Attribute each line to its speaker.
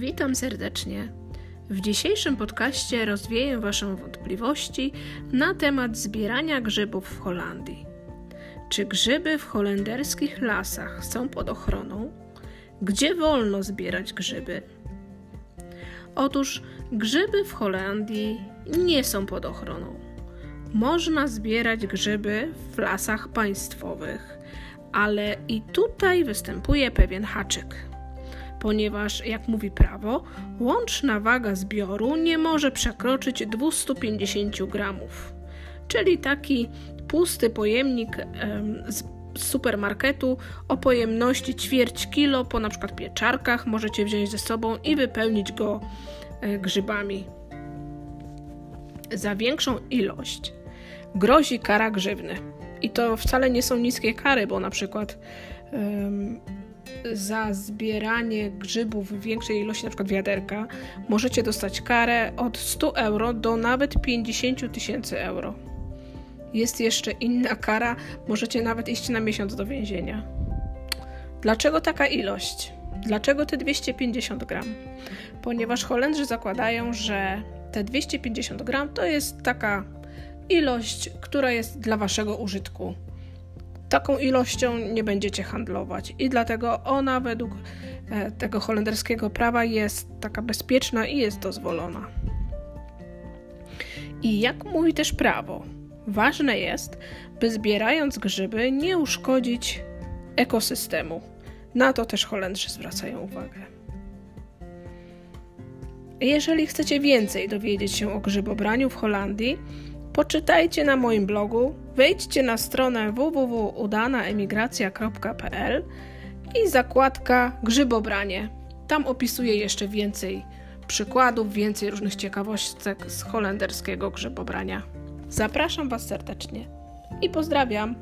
Speaker 1: Witam serdecznie. W dzisiejszym podcaście rozwieję Wasze wątpliwości na temat zbierania grzybów w Holandii. Czy grzyby w holenderskich lasach są pod ochroną? Gdzie wolno zbierać grzyby? Otóż grzyby w Holandii nie są pod ochroną. Można zbierać grzyby w lasach państwowych, ale i tutaj występuje pewien haczyk ponieważ, jak mówi prawo, łączna waga zbioru nie może przekroczyć 250 gramów. Czyli taki pusty pojemnik z supermarketu o pojemności ćwierć kilo po na przykład pieczarkach możecie wziąć ze sobą i wypełnić go e, grzybami. Za większą ilość grozi kara grzywny. I to wcale nie są niskie kary, bo na przykład za zbieranie grzybów w większej ilości, przykład wiaderka, możecie dostać karę od 100 euro do nawet 50 tysięcy euro. Jest jeszcze inna kara, możecie nawet iść na miesiąc do więzienia. Dlaczego taka ilość? Dlaczego te 250 gram? Ponieważ Holendrzy zakładają, że te 250 gram to jest taka ilość, która jest dla waszego użytku taką ilością nie będziecie handlować i dlatego ona według e, tego holenderskiego prawa jest taka bezpieczna i jest dozwolona. I jak mówi też prawo, ważne jest, by zbierając grzyby nie uszkodzić ekosystemu. Na to też Holendrzy zwracają uwagę. Jeżeli chcecie więcej dowiedzieć się o grzybobraniu w Holandii, Poczytajcie na moim blogu, wejdźcie na stronę www.udanaemigracja.pl i zakładka Grzybobranie. Tam opisuję jeszcze więcej przykładów, więcej różnych ciekawostek z holenderskiego grzybobrania. Zapraszam Was serdecznie i pozdrawiam.